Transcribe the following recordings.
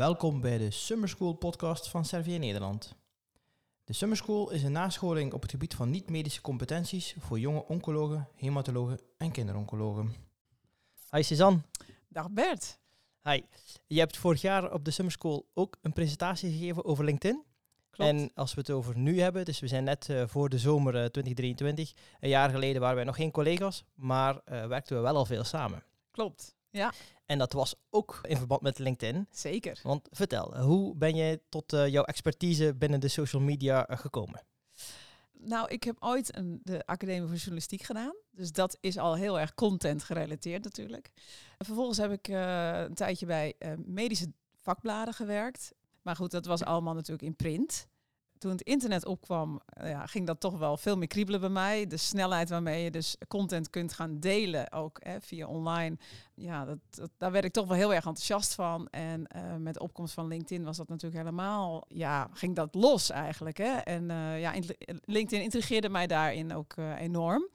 Welkom bij de Summer School podcast van Servier Nederland. De Summer School is een nascholing op het gebied van niet-medische competenties voor jonge oncologen, hematologen en kinderoncologen. Hi Suzanne. Dag Bert. Hi. Je hebt vorig jaar op de Summer School ook een presentatie gegeven over LinkedIn. Klopt. En als we het over nu hebben, dus we zijn net eh, voor de zomer eh, 2023. Een jaar geleden waren wij nog geen collega's, maar eh, werkten we wel al veel samen. Klopt. Ja, En dat was ook in verband met LinkedIn. zeker. Want vertel, hoe ben jij tot eh, jouw expertise binnen de social media eh, gekomen? Nou, ik heb ooit een, de Academie voor Journalistiek gedaan. Dus dat is al heel erg content gerelateerd natuurlijk. En vervolgens heb ik eh, een tijdje bij medische vakbladen gewerkt. Maar goed, dat was allemaal natuurlijk in print. Toen het internet opkwam, eh, ja, ging dat toch wel veel meer kriebelen bij mij. De snelheid waarmee je dus content kunt gaan delen, ook hè, via online. Ja, dat, dat- daar werd ik toch wel heel erg enthousiast van. En eh, met de opkomst van LinkedIn was dat natuurlijk helemaal, ja, ging dat los eigenlijk. Hè? En eh, ja, in- LinkedIn intrigeerde mij daarin ook enorm.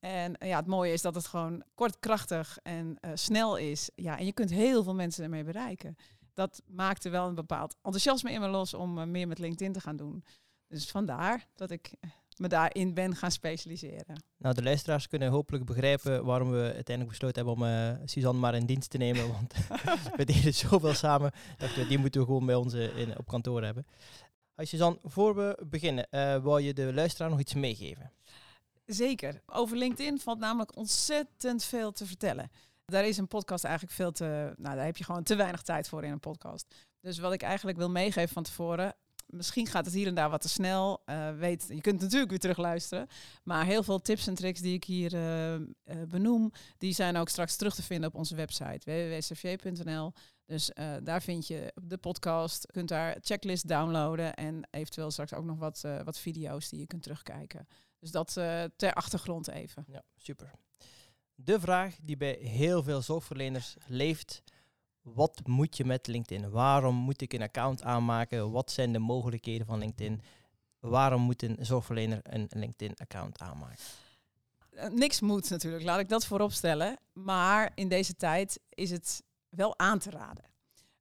En ja, het mooie is dat het gewoon kort, krachtig en snel is. Ja, en je kunt heel veel mensen ermee bereiken. Dat maakte wel een bepaald enthousiasme in me los om eh, meer met LinkedIn te gaan doen. Dus vandaar dat ik eh, me daarin ben gaan specialiseren. Nou, de luisteraars kunnen hopelijk begrijpen waarom we uiteindelijk besloten hebben om eh, Suzanne maar in dienst te nemen. Want we deden zoveel samen. We, die moeten we gewoon bij ons in, op kantoor hebben. Hi Suzanne, voor we beginnen, eh wou je de luisteraar nog iets meegeven? Zeker. Over LinkedIn valt namelijk ontzettend veel te vertellen. Daar is een podcast eigenlijk veel te. Nou, daar heb je gewoon te weinig tijd voor in een podcast. Dus wat ik eigenlijk wil meegeven van tevoren. Misschien gaat het hier en daar wat te snel. eh, weet, je kunt natuurlijk weer terugluisteren. Maar heel veel tips en tricks die ik hier eh, eh, benoem, die zijn ook straks terug te vinden op onze website www.cv.nl. Dus daar vind je de podcast. Je kunt daar checklist downloaden en eventueel straks ook nog wat, wat video's die je kunt terugkijken. Dus dat ter achtergrond even. Ja, super. De vraag die bij heel veel zorgverleners leeft. Wat moet je met LinkedIn? Waarom moet ik een account aanmaken? Wat zijn de mogelijkheden van LinkedIn? Waarom moet een zorgverlener een LinkedIn-account aanmaken? Eh, niks moet natuurlijk, laat ik dat voorop stellen. Maar in deze tijd is het wel aan te raden.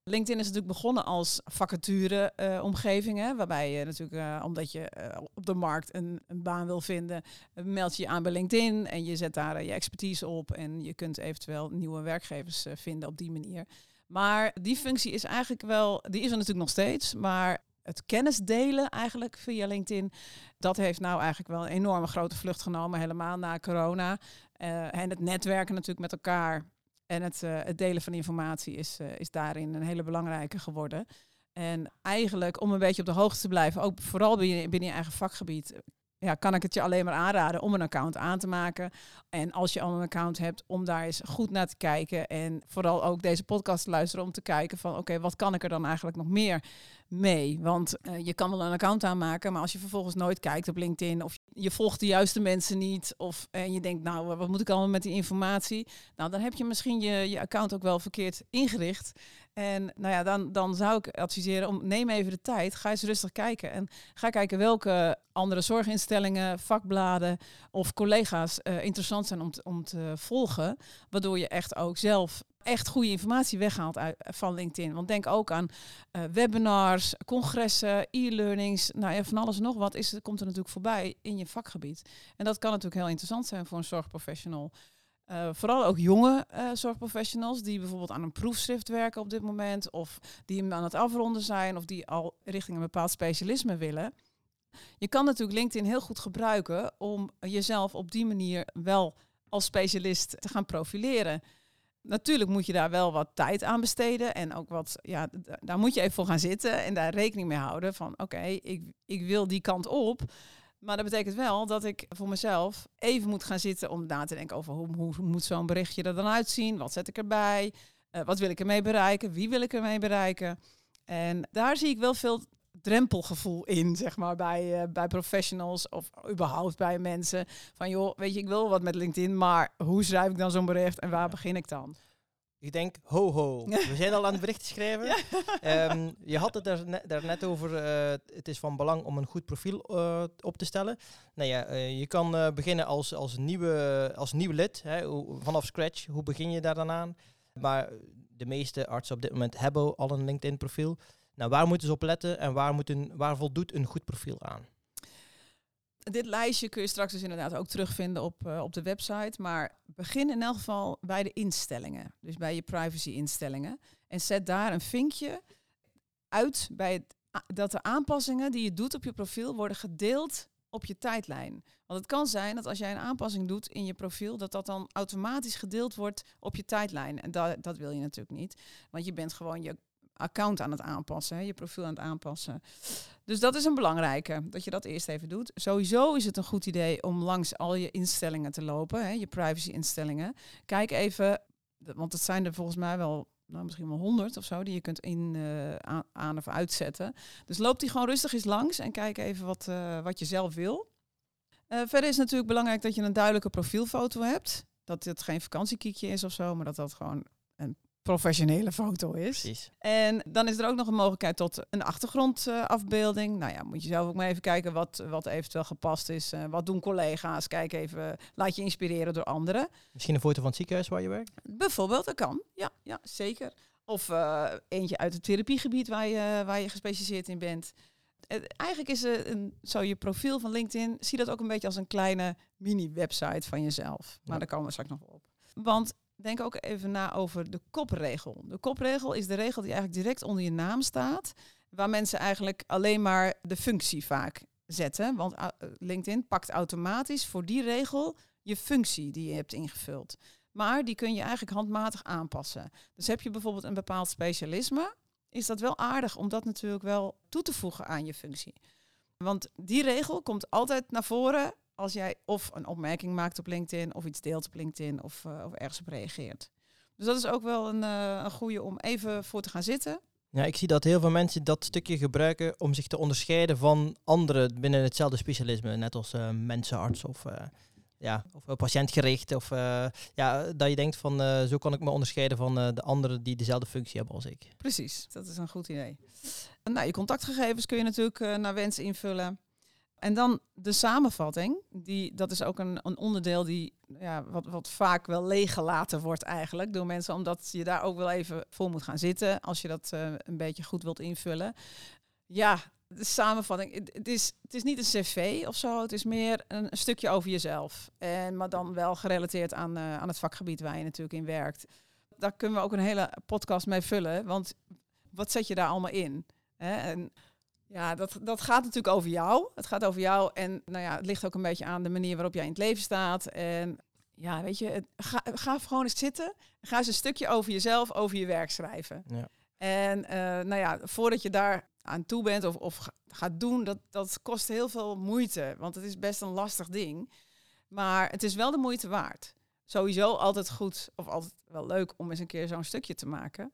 LinkedIn is natuurlijk begonnen als vacature-omgeving, waarbij je natuurlijk, eh, omdat je eh, op de markt een, een baan wil vinden, eh, meld je je aan bij LinkedIn en je zet daar eh, je expertise op en je kunt eventueel nieuwe werkgevers eh, vinden op die manier. Maar die functie is eigenlijk wel, die is er natuurlijk nog steeds, maar het kennis delen eigenlijk via LinkedIn, dat heeft nou eigenlijk wel een enorme grote vlucht genomen, helemaal na corona. Eh, en het netwerken natuurlijk met elkaar en het, eh, het delen van informatie is, eh, is daarin een hele belangrijke geworden. En eigenlijk om een beetje op de hoogte te blijven, ook vooral binnen, binnen je eigen vakgebied, ja, kan ik het je alleen maar aanraden om een account aan te maken. En als je al een account hebt, om daar eens goed naar te kijken. En vooral ook deze podcast te luisteren om te kijken van oké, wat kan ik er dan eigenlijk nog meer mee? Want eh, je kan wel een account aanmaken, maar als je vervolgens nooit kijkt op LinkedIn of je volgt de juiste mensen niet of en je denkt nou, wat moet ik allemaal met die informatie? Nou, dan heb je misschien je, je account ook wel verkeerd ingericht. En nou ja, dan, dan zou ik adviseren om neem even de tijd, ga eens rustig kijken en ga kijken welke andere zorginstellingen, vakbladen of collega's eh, interessant zijn om om te volgen, waardoor je echt ook zelf echt goede informatie weghaalt uit, van LinkedIn. Want denk ook aan eh, webinars, congressen, e-learnings, nou ja, van alles en nog wat is, komt er natuurlijk voorbij in je vakgebied. En dat kan natuurlijk heel interessant zijn voor een zorgprofessional. Eh, vooral ook jonge eh, zorgprofessionals die bijvoorbeeld aan een proefschrift werken op dit moment, of die hem aan het afronden zijn, of die al richting een bepaald specialisme willen. Je kan natuurlijk LinkedIn heel goed gebruiken om jezelf op die manier wel als specialist te gaan profileren. Natuurlijk moet je daar wel wat tijd aan besteden en ook wat, ja, daar moet je even voor gaan zitten en daar rekening mee houden van, oké, ik, ik wil die kant op. Maar dat betekent wel dat ik voor mezelf even moet gaan zitten om na te denken over hoe, hoe moet zo'n berichtje er dan uitzien, wat zet ik erbij, Eh, wat wil ik ermee bereiken, wie wil ik ermee bereiken. En daar zie ik wel veel drempelgevoel in, zeg maar, bij, eh, bij professionals of überhaupt bij mensen. Van joh, weet je, ik wil wat met LinkedIn, maar hoe schrijf ik dan zo'n bericht en waar begin ik dan? Ik denk, ho ho, we zijn al aan het bericht schrijven. Ehm, je had het daar net, daar net over, eh, het is van belang om een goed profiel eh, op te stellen. Nou ja, je kan beginnen als, als, nieuwe, als nieuw lid, hè, vanaf scratch. Hoe begin je daar dan aan? Maar de meeste artsen op dit moment hebben al een LinkedIn profiel. Nou, waar moeten ze op letten en waar, moet een, waar voldoet een goed profiel aan? Dit lijstje kun je straks dus inderdaad ook terugvinden op, uh, op de website. Maar begin in elk geval bij de instellingen. Dus bij je privacy instellingen. En zet daar een vinkje uit bij dat de aanpassingen die je doet op je profiel worden gedeeld op je tijdlijn. Want het kan zijn dat als jij een aanpassing doet in je profiel, dat dat dan automatisch gedeeld wordt op je tijdlijn. En dat, dat wil je natuurlijk niet. Want je bent gewoon je account aan het aanpassen, je profiel aan het aanpassen. Dus dat is een belangrijke, dat je dat eerst even doet. Sowieso is het een goed idee om langs al je instellingen te lopen, hè, je privacy instellingen. Kijk even, want het zijn er volgens mij wel nou, misschien wel honderd of zo, die je kunt in, uh, aan, of uitzetten. Dus loop die gewoon rustig eens langs en kijk even wat, uh, wat je zelf wil. Uh, verder is het natuurlijk belangrijk dat je een duidelijke profielfoto hebt. Dat het geen vakantiekiekje is of zo, maar dat dat gewoon een professionele foto is. Precies. En dan is er ook nog een mogelijkheid tot een achtergrondafbeelding. nou ja, moet je zelf ook maar even kijken wat, wat eventueel gepast is. Uh, wat doen collega's? Kijk even, laat je inspireren door anderen. Misschien een foto van het ziekenhuis waar je werkt? Bijvoorbeeld, dat kan. Ja, ja zeker. Of uh, eentje uit het therapiegebied waar je, waar je gespecialiseerd in bent. eigenlijk is een, zo je profiel van LinkedIn, zie dat ook een beetje als een kleine mini-website van jezelf. Maar daar komen we straks nog op. Want denk ook even na over de kopregel. De kopregel is de regel die eigenlijk direct onder je naam staat, waar mensen eigenlijk alleen maar de functie vaak zetten. Want uh, LinkedIn pakt automatisch voor die regel je functie die je hebt ingevuld. Maar die kun je eigenlijk handmatig aanpassen. Dus heb je bijvoorbeeld een bepaald specialisme, is dat wel aardig om dat natuurlijk wel toe te voegen aan je functie. Want die regel komt altijd naar voren als jij of een opmerking maakt op LinkedIn, of iets deelt op LinkedIn, of, uh, of ergens op reageert. Dus dat is ook wel een, uh, een goede om even voor te gaan zitten. Ja, ik zie dat heel veel mensen dat stukje gebruiken om zich te onderscheiden van anderen binnen hetzelfde specialisme, net als uh, mensenarts of, ja, of patiëntgericht. Of ja, dat je denkt van zo kan ik me onderscheiden van de anderen die dezelfde functie hebben als ik. Precies, dat is een goed idee. Nou, je contactgegevens kun je natuurlijk naar wens invullen. En dan de samenvatting, die, dat is ook een, een onderdeel die ja, wat, wat vaak wel leeggelaten wordt eigenlijk door mensen, omdat je daar ook wel even voor moet gaan zitten als je dat uh, een beetje goed wilt invullen. Ja, de samenvatting, het is, het is niet een cv of zo, het is meer een, stukje over jezelf. En, maar dan wel gerelateerd aan, uh, aan het vakgebied waar je natuurlijk in werkt. Daar kunnen we ook een hele podcast mee vullen, want wat zet je daar allemaal in? Hè? En, ja, dat, dat gaat natuurlijk over jou. Het gaat over jou en nou ja, het ligt ook een beetje aan de manier waarop jij in het leven staat. En ja, weet je, ga, ga gewoon eens zitten. Ga eens een stukje over jezelf, over je werk schrijven. Ja. En uh, nou ja, voordat je daar aan toe bent of, of gaat doen, dat, dat kost heel veel moeite. Want het is best een lastig ding. Maar het is wel de moeite waard. Sowieso altijd goed of altijd wel leuk om eens een keer zo'n stukje te maken.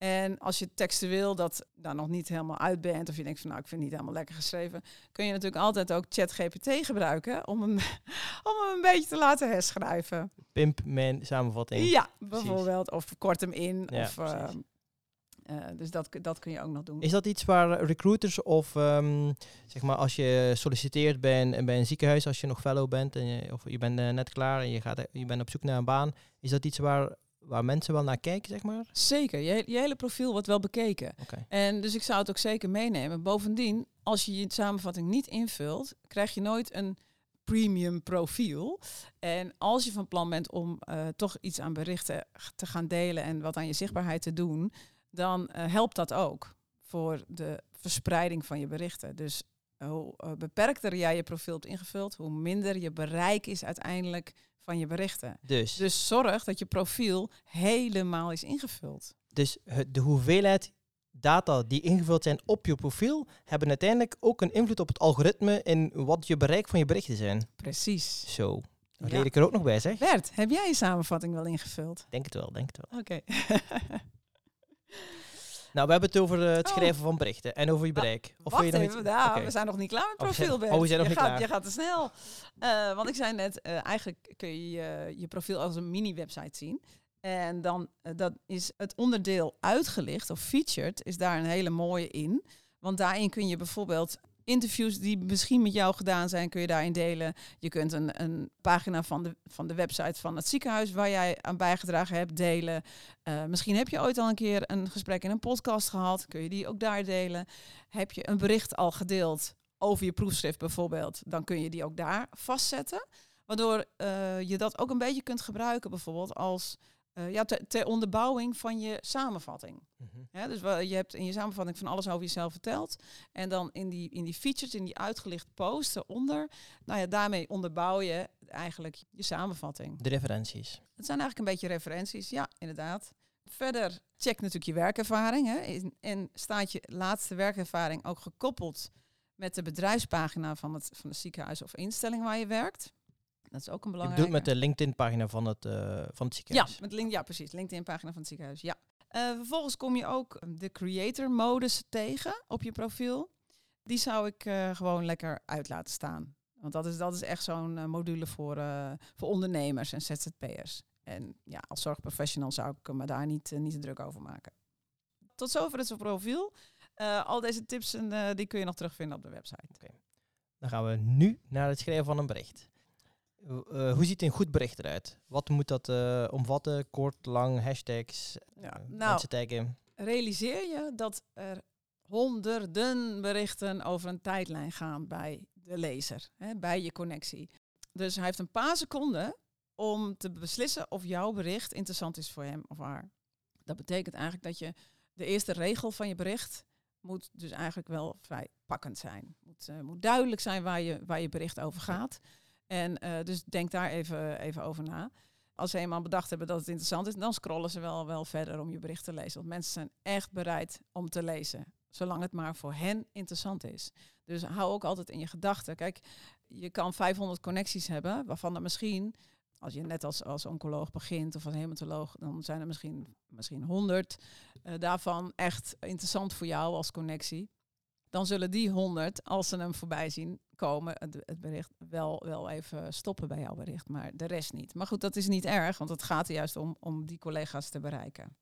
En als je textueel dat daar nog niet helemaal uit bent, of je denkt van nou, ik vind het niet helemaal lekker geschreven, kun je natuurlijk altijd ook ChatGPT gebruiken om hem, om hem een beetje te laten herschrijven. Pimp mijn samenvatting. Ja, bijvoorbeeld. Of kort hem in. Ja, of, uh, uh, dus dat, dat kun je ook nog doen. Is dat iets waar recruiters of um, zeg maar als je solliciteert bij een, bij een ziekenhuis, als je nog fellow bent en je, of je bent uh, net klaar en je, gaat, je bent op zoek naar een baan, is dat iets waar waar mensen wel naar kijken, zeg maar? Zeker. Je, je hele profiel wordt wel bekeken. Okay. En dus ik zou het ook zeker meenemen. Bovendien, als je je samenvatting niet invult, krijg je nooit een premium profiel. En als je van plan bent om uh, toch iets aan berichten te gaan delen en wat aan je zichtbaarheid te doen, dan uh, helpt dat ook voor de verspreiding van je berichten. Dus hoe uh, beperkter jij je profiel hebt ingevuld, hoe minder je bereik is uiteindelijk van je berichten. Dus, dus zorg dat je profiel helemaal is ingevuld. Dus de hoeveelheid data die ingevuld zijn op je profiel hebben uiteindelijk ook een invloed op het algoritme in wat je bereik van je berichten zijn. Precies. Zo. Dat ja. leer ik er ook nog bij, zeg. Bert, heb jij je samenvatting wel ingevuld? Denk het wel, denk het wel. Oké. Nou, we hebben het over uh, het oh. schrijven oh. van berichten en over je bereik. Of Wacht je nog even, niet... nou, okay. we zijn nog niet klaar met profiel, Oh, we zijn nog je niet gaat, klaar. Je gaat te snel. Uh, want ik zei net, uh, eigenlijk kun je je, je profiel als een mini-website zien. En dan dat is het onderdeel uitgelicht of featured, is daar een hele mooie in. Want daarin kun je bijvoorbeeld interviews die misschien met jou gedaan zijn, kun je daarin delen. Je kunt een, een pagina van de, van de website van het ziekenhuis waar jij aan bijgedragen hebt delen. Uh, misschien heb je ooit al een keer een gesprek in een podcast gehad, kun je die ook daar delen. Heb je een bericht al gedeeld over je proefschrift bijvoorbeeld, dan kun je die ook daar vastzetten. Waardoor uh, je dat ook een beetje kunt gebruiken bijvoorbeeld als uh, ja, ter, onderbouwing van je samenvatting. Mm ja, dus je hebt in je samenvatting van alles over jezelf verteld. En dan in die, in die features, in die uitgelichte posts eronder, nou ja, daarmee onderbouw je eigenlijk je samenvatting. De referenties. Het zijn eigenlijk een beetje referenties, ja, inderdaad. Verder check natuurlijk je werkervaring. Hè. En staat je laatste werkervaring ook gekoppeld met de bedrijfspagina van het, van het ziekenhuis of instelling waar je werkt. Dat is ook een belangrijke. Je doet met de LinkedIn-pagina van, het uh, van het ziekenhuis. Ja, met link, ja precies. LinkedIn-pagina van het ziekenhuis, ja. Uh, vervolgens kom je ook de creator-modus tegen op je profiel. Die zou ik uh, gewoon lekker uit laten staan. Want dat is, dat is echt zo'n module voor, voor ondernemers en ZZP'ers. En ja, als zorgprofessional zou ik me daar niet, niet te druk over maken. Tot zover het profiel. al deze tips en, die kun je nog terugvinden op de website. Okay. Dan gaan we nu naar het schrijven van een bericht. Uh, hoe ziet een goed bericht eruit? Wat moet dat uh, omvatten? Kort, lang, hashtags, ja, nou, taggen? Realiseer je dat er honderden berichten over een tijdlijn gaan bij de lezer, hè, bij je connectie. Dus hij heeft een paar seconden om te beslissen of jouw bericht interessant is voor hem of haar. Dat betekent eigenlijk dat je de eerste regel van je bericht moet dus eigenlijk wel vrij pakkend zijn. Moet, moet duidelijk zijn waar je, waar je bericht over gaat. En uh, dus denk daar even, even over na. Als ze eenmaal bedacht hebben dat het interessant is, dan scrollen ze wel, wel verder om je bericht te lezen. Want mensen zijn echt bereid om te lezen, zolang het maar voor hen interessant is. Dus hou ook altijd in je gedachten. Kijk, je kan 500 connecties hebben, waarvan er misschien, als je net als, als oncoloog begint of als hematoloog, dan zijn er misschien, misschien 100 uh, daarvan echt interessant voor jou als connectie dan zullen die 100, als ze hem voorbij zien komen, het, bericht wel, wel even stoppen bij jouw bericht, maar de rest niet. Maar goed, dat is niet erg, want het gaat er juist om, om die collega's te bereiken.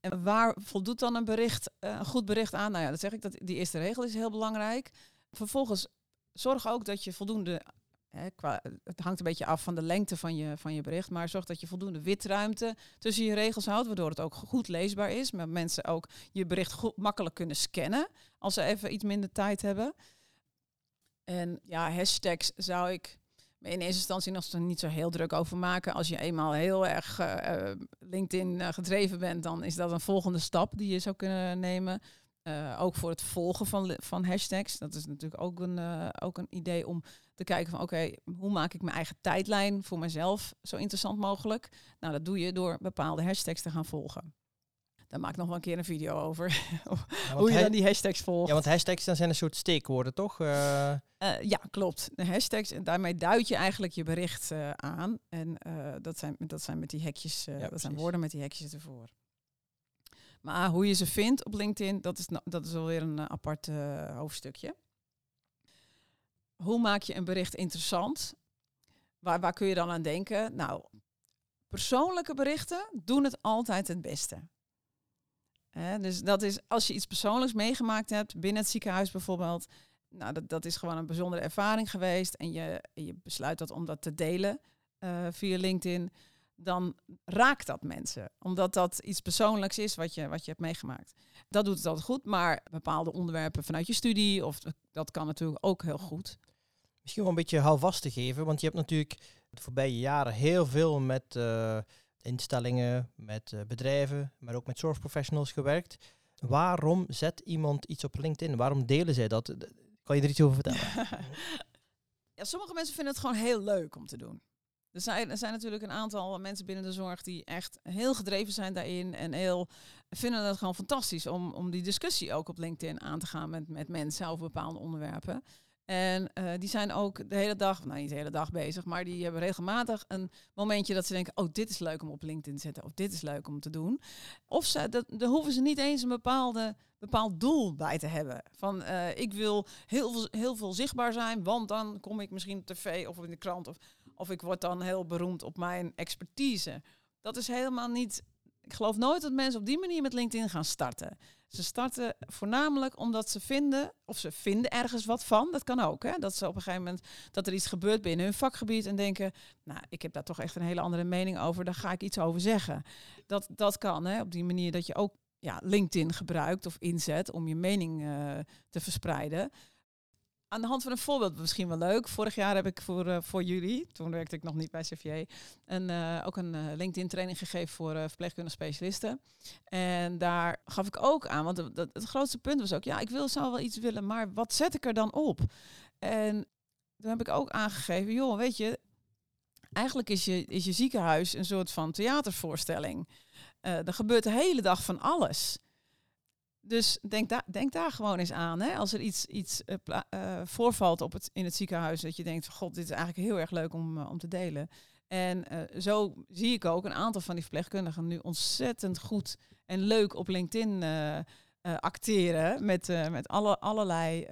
En waar voldoet dan een bericht, eh, een goed bericht aan? Nou ja, dat zeg ik, dat die eerste regel is heel belangrijk. Vervolgens zorg ook dat je voldoende het hangt een beetje af van de lengte van je, van je bericht, maar zorg dat je voldoende witruimte tussen je regels houdt, waardoor het ook goed leesbaar is. Maar mensen ook je bericht goed, makkelijk kunnen scannen als ze even iets minder tijd hebben. En ja, hashtags zou ik in eerste instantie nog niet zo heel druk over maken. Als je eenmaal heel erg uh, LinkedIn gedreven bent, dan is dat een volgende stap die je zou kunnen nemen. Ook voor het volgen van, van hashtags. Dat is natuurlijk ook een, ook een idee om te kijken van oké, okay, hoe maak ik mijn eigen tijdlijn voor mezelf zo interessant mogelijk? Nou, dat doe je door bepaalde hashtags te gaan volgen. Daar maak ik nog wel een keer een video over. Ja, hoe je dan die hashtags volgt. Ja, want hashtags dan zijn een soort steekwoorden, toch? Uh... ja, klopt. De hashtags, en daarmee duid je eigenlijk je bericht aan. En dat, zijn, dat zijn met die hekjes, ja, dat zijn woorden met die hekjes ervoor. Maar hoe je ze vindt op LinkedIn, dat is, dat is alweer een apart hoofdstukje. Hoe maak je een bericht interessant? Waar, waar kun je dan aan denken? Nou, persoonlijke berichten doen het altijd het beste. dus dat is als je iets persoonlijks meegemaakt hebt, binnen het ziekenhuis bijvoorbeeld. Nou, dat, dat is gewoon een bijzondere ervaring geweest. En je, je besluit dat om dat te delen uh, via LinkedIn dan raakt dat mensen. Omdat dat iets persoonlijks is wat je, wat je hebt meegemaakt. Dat doet het altijd goed, maar bepaalde onderwerpen vanuit je studie, of dat kan natuurlijk ook heel goed. Misschien wel een beetje houvast te geven, want je hebt natuurlijk de voorbije jaren heel veel met uh, instellingen, met uh, bedrijven, maar ook met zorgprofessionals gewerkt. Waarom zet iemand iets op LinkedIn? Waarom delen zij dat? Kan je er iets over vertellen? ja, sommige mensen vinden het gewoon heel leuk om te doen. Er zijn, er zijn natuurlijk een aantal mensen binnen de zorg die echt heel gedreven zijn daarin en heel vinden het gewoon fantastisch om, om die discussie ook op LinkedIn aan te gaan met, met mensen over bepaalde onderwerpen. En uh, die zijn ook de hele dag, nou niet de hele dag bezig, maar die hebben regelmatig een momentje dat ze denken, oh dit is leuk om op LinkedIn te zetten of dit is leuk om te doen. Of ze, dat, daar hoeven ze niet eens een bepaalde, bepaald doel bij te hebben. Van uh, ik wil heel veel, heel veel zichtbaar zijn, want dan kom ik misschien op tv of in de krant of of ik word dan heel beroemd op mijn expertise. Dat is helemaal niet. Ik geloof nooit dat mensen op die manier met LinkedIn gaan starten. Ze starten voornamelijk omdat ze vinden, of ze vinden ergens wat van. Dat kan ook, hè? Dat ze op een gegeven moment dat er iets gebeurt binnen hun vakgebied en denken, nou, ik heb daar toch echt een hele andere mening over, daar ga ik iets over zeggen. Dat, dat kan, hè? Op die manier dat je ook ja, LinkedIn gebruikt of inzet om je mening uh, te verspreiden aan de hand van een voorbeeld misschien wel leuk. Vorig jaar heb ik voor, uh, voor jullie, toen werkte ik nog niet bij CVA, een, uh, ook een uh, LinkedIn training gegeven voor verpleegkundige specialisten. En daar gaf ik ook aan, want het, het grootste punt was ook, ja, ik wil, zou wel iets willen, maar wat zet ik er dan op? En toen heb ik ook aangegeven, joh, weet je, eigenlijk is je, is je ziekenhuis een soort van theatervoorstelling. er gebeurt de hele dag van alles. Dus denk, denk daar gewoon eens aan. Hè? Als er iets, iets uh, uh, voorvalt op het, in het ziekenhuis, dat je denkt van god, dit is eigenlijk heel erg leuk om, uh, om te delen. En zo zie ik ook een aantal van die verpleegkundigen nu ontzettend goed en leuk op LinkedIn acteren. Met, met alle, allerlei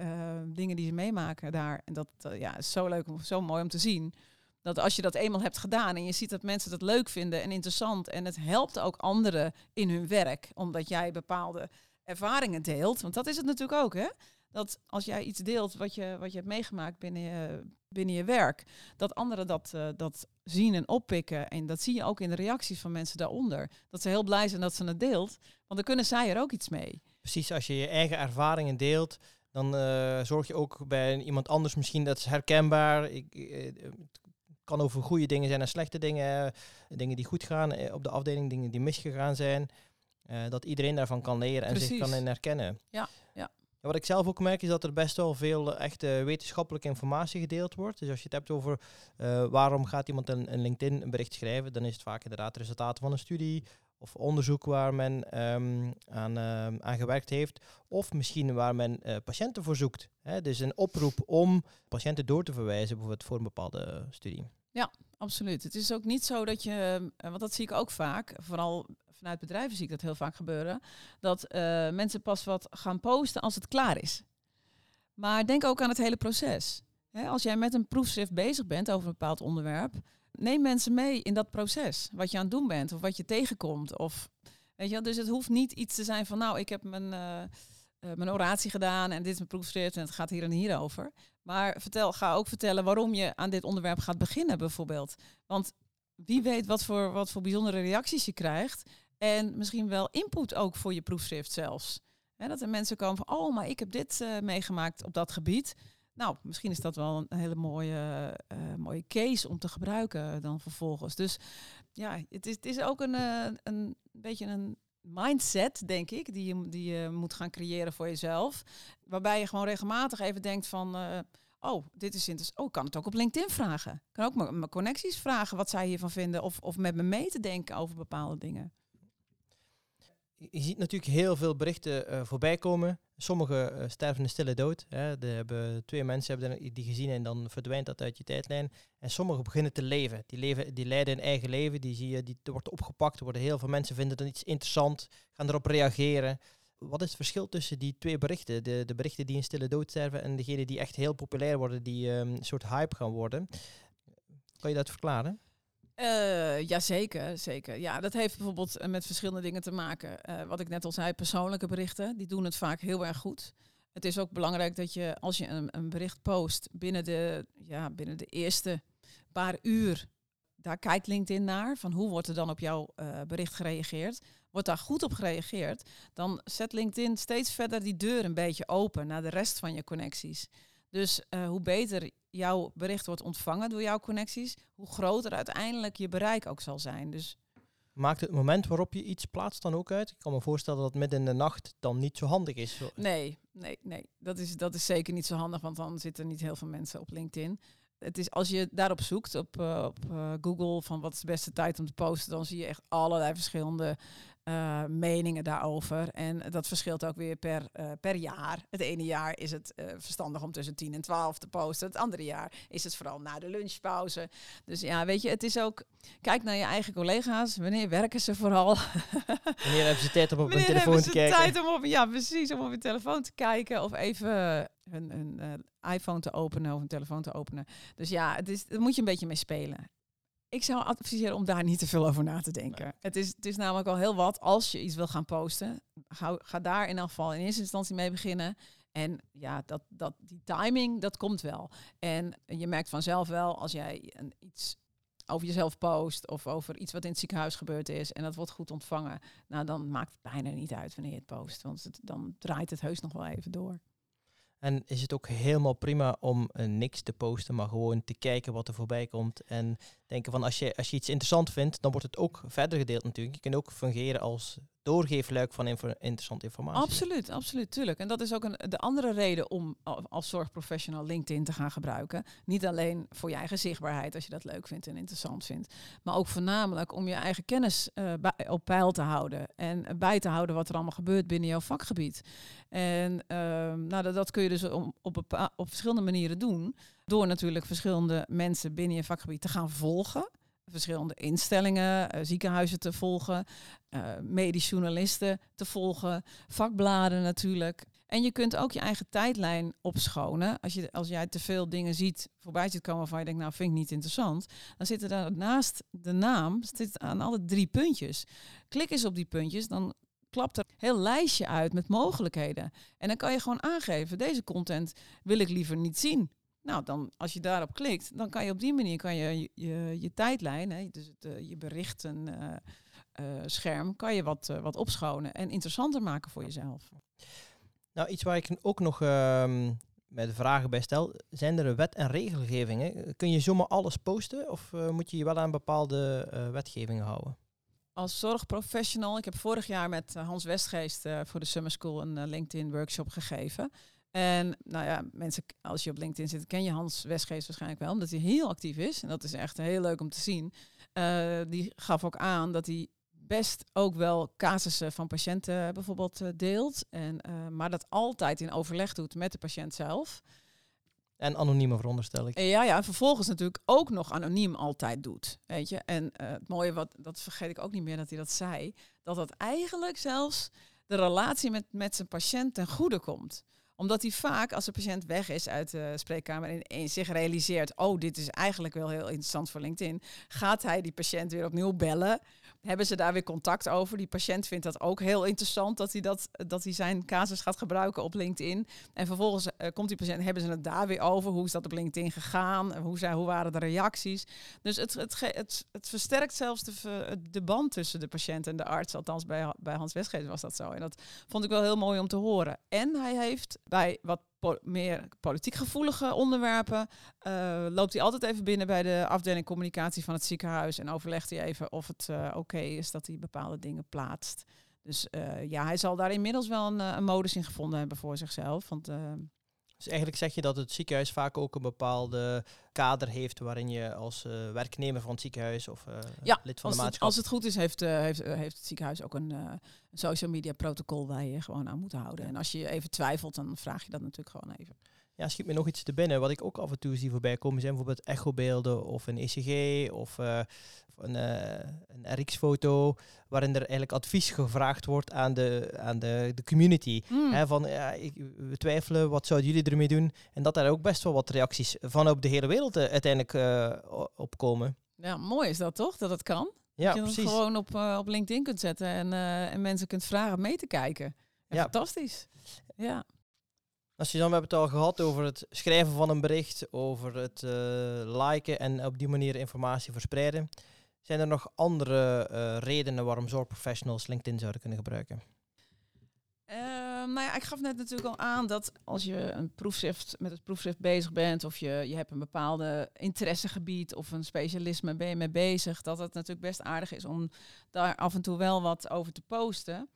dingen die ze meemaken daar. En dat ja, is zo leuk, zo mooi om te zien. Dat als je dat eenmaal hebt gedaan en je ziet dat mensen dat leuk vinden en interessant. En het helpt ook anderen in hun werk. Omdat jij bepaalde ervaringen deelt. Want dat is het natuurlijk ook, hè? Dat als jij iets deelt wat je, wat je hebt meegemaakt binnen je, binnen je werk, dat anderen dat, uh, dat zien en oppikken. En dat zie je ook in de reacties van mensen daaronder. Dat ze heel blij zijn dat ze het deelt, want dan kunnen zij er ook iets mee. Precies, als je je eigen ervaringen deelt, dan uh, zorg je ook bij iemand anders misschien dat is herkenbaar. Ik, het kan over goede dingen zijn en slechte dingen. Dingen die goed gaan op de afdeling, dingen die misgegaan zijn. Uh, dat iedereen daarvan kan leren en zich kan in herkennen. Ja, ja. Wat ik zelf ook merk is dat er best wel veel echte wetenschappelijke informatie gedeeld wordt. Dus als je het hebt over uh, waarom gaat iemand een, een LinkedIn bericht schrijven, dan is het vaak inderdaad resultaten van een studie of onderzoek waar men um, aan, uh, aan gewerkt heeft. Of misschien waar men uh, patiënten voor zoekt. Hè? Dus een oproep om patiënten door te verwijzen bijvoorbeeld voor een bepaalde studie. Ja, absoluut. Het is ook niet zo dat je, want dat zie ik ook vaak, vooral vanuit bedrijven zie ik dat heel vaak gebeuren, dat uh, mensen pas wat gaan posten als het klaar is. Maar denk ook aan het hele proces. Als jij met een proefschrift bezig bent over een bepaald onderwerp, neem mensen mee in dat proces. Wat je aan het doen bent of wat je tegenkomt. Of, weet je, dus het hoeft niet iets te zijn van, nou, ik heb mijn, uh, uh, mijn oratie gedaan en dit is mijn proefschrift en het gaat hier en hier over. Maar vertel, ga ook vertellen waarom je aan dit onderwerp gaat beginnen, bijvoorbeeld. Want wie weet wat voor, wat voor bijzondere reacties je krijgt. En misschien wel input ook voor je proefschrift zelfs. dat er mensen komen van, oh, maar ik heb dit uh, meegemaakt op dat gebied. Nou, misschien is dat wel een hele mooie, uh, mooie case om te gebruiken dan vervolgens. Dus ja, het is, het is ook een, uh, een beetje een mindset, denk ik, die je, die je moet gaan creëren voor jezelf. Waarbij je gewoon regelmatig even denkt van, oh, dit is interessant. Oh, ik kan het ook op LinkedIn vragen. Ik kan ook mijn connecties vragen wat zij hiervan vinden. Of, of met me mee te denken over bepaalde dingen je ziet natuurlijk heel veel berichten uh, voorbij komen. Sommigen uh, sterven een stille dood. Hè. De hebben, twee mensen hebben die gezien en dan verdwijnt dat uit je tijdlijn. En sommigen beginnen te leven. Die, leven, die leiden een eigen leven. Die zie je, die wordt opgepakt. Worden heel veel mensen vinden dat iets interessant, gaan erop reageren. Wat is het verschil tussen die twee berichten? De, de berichten die een stille dood sterven en degene die echt heel populair worden, die um, een soort hype gaan worden. Kan je dat verklaren? Uh, ja, zeker, zeker. Ja, dat heeft bijvoorbeeld eh, met verschillende dingen te maken. Uh, wat ik net al zei, persoonlijke berichten, die doen het vaak heel erg goed. Het is ook belangrijk dat je, als je een, een bericht post, binnen de, ja, binnen de eerste paar uur, daar kijkt LinkedIn naar, van hoe wordt er dan op jouw bericht gereageerd. Wordt daar goed op gereageerd, dan zet LinkedIn steeds verder die deur een beetje open naar de rest van je connecties. Dus uh, hoe beter jouw bericht wordt ontvangen door jouw connecties, hoe groter uiteindelijk je bereik ook zal zijn. Dus Maakt het moment waarop je iets plaatst dan ook uit? Ik kan me voorstellen dat midden in de nacht dan niet zo handig is. Nee, nee, nee. Dat is, dat is zeker niet zo handig, want dan zitten niet heel veel mensen op LinkedIn. Het is als je daarop zoekt op, uh, op uh, Google van wat is de beste tijd om te posten, dan zie je echt allerlei verschillende uh, meningen daarover. En dat verschilt ook weer per, uh, per jaar. Het ene jaar is het uh, verstandig om tussen 10 en 12 te posten. Het andere jaar is het vooral na de lunchpauze. Dus ja, weet je, het is ook. Kijk naar je eigen collega's. Wanneer werken ze vooral? Wanneer hebben ze tijd om op hun telefoon te kijken? Tijd om op, ja, precies, om op je telefoon te kijken. Of even een, een iPhone te openen of een telefoon te openen. Dus ja, het is, daar moet je een beetje mee spelen. Ik zou adviseren om daar niet te veel over na te denken. Het, is, het is namelijk al heel wat als je iets wil gaan posten. Ga, ga daar in elk geval in eerste instantie mee beginnen. En ja, dat, dat, die timing, dat komt wel. En je merkt vanzelf wel als jij een, iets over jezelf post of over iets wat in het ziekenhuis gebeurd is en dat wordt goed ontvangen, nou dan maakt het bijna niet uit wanneer je het post, want het, dan draait het heus nog wel even door. En is het ook helemaal prima om uh, niks te posten, maar gewoon te kijken wat er voorbij komt. En denken van als je, als je iets interessant vindt, dan wordt het ook verder gedeeld natuurlijk. Je kunt ook fungeren als doorgeefluik van interessante informatie. Absoluut, absoluut, tuurlijk. En dat is ook een, de andere reden om als zorgprofessional LinkedIn te gaan gebruiken. Niet alleen voor je eigen zichtbaarheid, als je dat leuk vindt en interessant vindt. Maar ook voornamelijk om je eigen kennis uh, op peil te houden. En bij te houden wat er allemaal gebeurt binnen jouw vakgebied. En uh, nou, dat, kun je dus op, op, op verschillende manieren doen. Door natuurlijk verschillende mensen binnen je vakgebied te gaan volgen verschillende instellingen, uh, ziekenhuizen te volgen, uh, medisch journalisten te volgen, vakbladen natuurlijk. En je kunt ook je eigen tijdlijn opschonen. Als, je, als jij te veel dingen ziet voorbij ziet komen waarvan je denkt, nou vind ik niet interessant. Dan zitten daar naast de naam, zit aan alle drie puntjes. Klik eens op die puntjes, dan klapt er een heel lijstje uit met mogelijkheden. En dan kan je gewoon aangeven, deze content wil ik liever niet zien. Nou, dan als je daarop klikt, dan kan je op die manier kan je, je, je, tijdlijn, hè, dus het, uh, je berichten uh, uh, scherm, kan je wat, wat opschonen en interessanter maken voor jezelf. Nou, iets waar ik ook nog um, met vragen bij stel, zijn er wet- en regelgevingen? Kun je zomaar alles posten of moet je je wel aan bepaalde wetgevingen houden? Als zorgprofessional, ik heb vorig jaar met Hans Westgeest voor de Summer School een LinkedIn workshop gegeven. En nou ja, mensen, als je op LinkedIn zit, ken je Hans Westgeest waarschijnlijk wel, omdat hij heel actief is. En dat is echt heel leuk om te zien. Die gaf ook aan dat hij best ook wel casussen van patiënten bijvoorbeeld deelt. En, maar dat altijd in overleg doet met de patiënt zelf. En anonieme veronderstel ik. Ja, ja, en vervolgens natuurlijk ook nog anoniem altijd doet. Weet je? En het mooie, wat, dat vergeet ik ook niet meer dat hij dat zei, dat dat eigenlijk zelfs de relatie met, met zijn patiënt ten goede komt omdat hij vaak, als de patiënt weg is uit de spreekkamer en, zich realiseert, oh, dit is eigenlijk wel heel interessant voor LinkedIn, gaat hij die patiënt weer opnieuw bellen hebben ze daar weer contact over. Die patiënt vindt dat ook heel interessant dat hij, dat, dat hij zijn casus gaat gebruiken op LinkedIn. En vervolgens uh, komt die patiënt, hebben ze het daar weer over. Hoe is dat op LinkedIn gegaan? Hoe, zijn, hoe waren de reacties? Dus het, het, het, het versterkt zelfs de, de band tussen de patiënt en de arts. Althans, bij, bij Hans Westgeest was dat zo. En dat vond ik wel heel mooi om te horen. En hij heeft bij wat meer politiek gevoelige onderwerpen, uh, loopt hij altijd even binnen bij de afdeling communicatie van het ziekenhuis en overlegt hij even of het uh, oké is dat hij bepaalde dingen plaatst. Dus uh, ja, hij zal daar inmiddels wel een, een, modus in gevonden hebben voor zichzelf. Want dus eigenlijk zeg je dat het ziekenhuis vaak ook een bepaalde kader heeft waarin je als uh, werknemer van het ziekenhuis of uh, ja, lid van de maatschappij... Als het goed is, heeft, uh, heeft, heeft het ziekenhuis ook een, een, social media protocol waar je gewoon aan moet houden. En als je even twijfelt, dan vraag je dat natuurlijk gewoon even. Ja, schiet me nog iets te binnen. Wat ik ook af en toe zie voorbij komen zijn bijvoorbeeld echobeelden of een ECG of een, uh, een RX-foto, waarin er eigenlijk advies gevraagd wordt aan de, aan de, de community. Mm. Hè, van, ja, ik, we twijfelen, wat zouden jullie ermee doen? En dat daar ook best wel wat reacties van op de hele wereld uh, uiteindelijk op komen. Ja, mooi is dat toch, dat het kan? Ja, dat je precies. gewoon op, op LinkedIn kunt zetten en, en mensen kunt vragen mee te kijken. Ja. Fantastisch. Ja. Als je dan, we hebben het al gehad over het schrijven van een bericht, over het liken en op die manier informatie verspreiden. Zijn er nog andere uh, redenen waarom zorgprofessionals LinkedIn zouden kunnen gebruiken? Uh, nou ja, ik gaf net natuurlijk al aan dat als je een proefschrift met het proefschrift bezig bent, of je, je hebt een bepaalde interessegebied of een specialisme ben je mee bezig, dat het natuurlijk best aardig is om daar af en toe wel wat over te posten.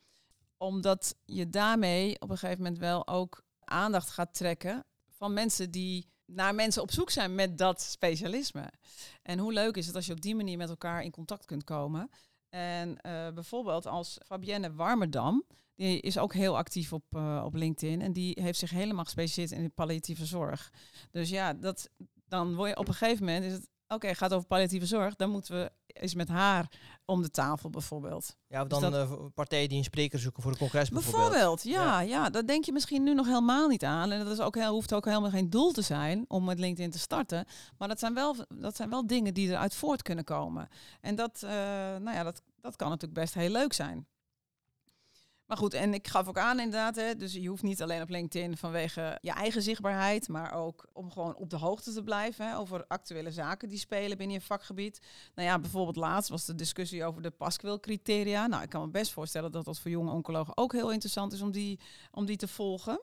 Omdat je daarmee op een gegeven moment wel ook aandacht gaat trekken van mensen die naar mensen op zoek zijn met dat specialisme. En hoe leuk is het als je op die manier met elkaar in contact kunt komen. En uh, bijvoorbeeld als Fabienne Warmerdam, die is ook heel actief op, uh, op LinkedIn en die heeft zich helemaal gespecialiseerd in de palliatieve zorg. Dus ja, dat, dan word je op een gegeven moment is het oké, okay, gaat over palliatieve zorg, dan moeten we is met haar om de tafel bijvoorbeeld. Ja, of Dus dan dat- eh, partijen die een spreker zoeken voor een congres bijvoorbeeld. Bijvoorbeeld, ja, ja. dat denk je misschien nu nog helemaal niet aan. En dat is ook heel, hoeft ook helemaal geen doel te zijn om met LinkedIn te starten. Maar dat zijn wel, dat zijn wel dingen die eruit voort kunnen komen. En dat, eh, nou ja, dat, dat kan natuurlijk best heel leuk zijn. Maar goed, en ik gaf ook aan inderdaad, hè, dus je hoeft niet alleen op LinkedIn vanwege je eigen zichtbaarheid, maar ook om gewoon op de hoogte te blijven hè, over actuele zaken die spelen binnen je vakgebied. Nou ja, bijvoorbeeld laatst was de discussie over de paskwilcriteria. Nou, ik kan me best voorstellen dat dat voor jonge oncologen ook heel interessant is om die, om die te volgen.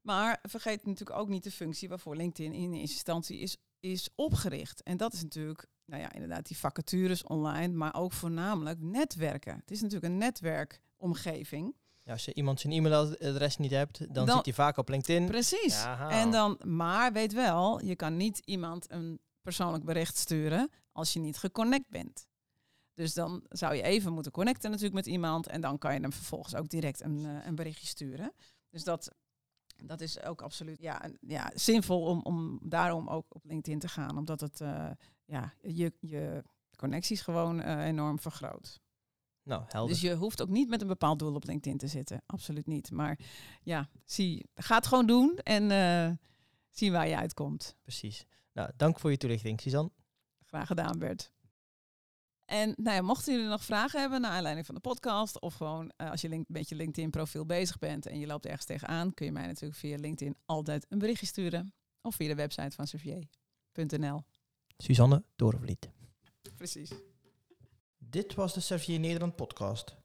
Maar vergeet natuurlijk ook niet de functie waarvoor LinkedIn in eerste instantie is, is opgericht. En dat is natuurlijk, nou ja, inderdaad die vacatures online, maar ook voornamelijk netwerken. Het is natuurlijk een netwerkomgeving. Ja, als je iemand zijn e-mailadres niet hebt, dan, Dan- zit hij vaak op LinkedIn. Precies. Aha. En dan, maar weet wel, je kan niet iemand een persoonlijk bericht sturen als je niet geconnect bent. Dus dan zou je even moeten connecten natuurlijk met iemand en dan kan je hem vervolgens ook direct een, eh, een berichtje sturen. Dus dat, dat is ook absoluut ja, ja, zinvol om, om daarom ook op LinkedIn te gaan, omdat het eh, ja, je, je connecties gewoon eh, enorm vergroot. Nou, helder. Dus je hoeft ook niet met een bepaald doel op LinkedIn te zitten. Absoluut niet. Maar ja, zie, ga het gewoon doen en eh, zie waar je uitkomt. Precies. Nou, dank voor je toelichting, Suzanne. Graag gedaan, Bert. En nou ja, mochten jullie nog vragen hebben naar aanleiding van de podcast, of gewoon eh, als je link, met je LinkedIn-profiel bezig bent en je loopt ergens tegenaan, kun je mij natuurlijk via LinkedIn altijd een berichtje sturen. Of via de website van servier.nl. Suzanne Doorvliet. Precies. Dit was de Servier Nederland podcast.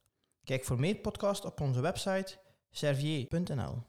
Kijk voor meer podcasts op onze website servier.nl.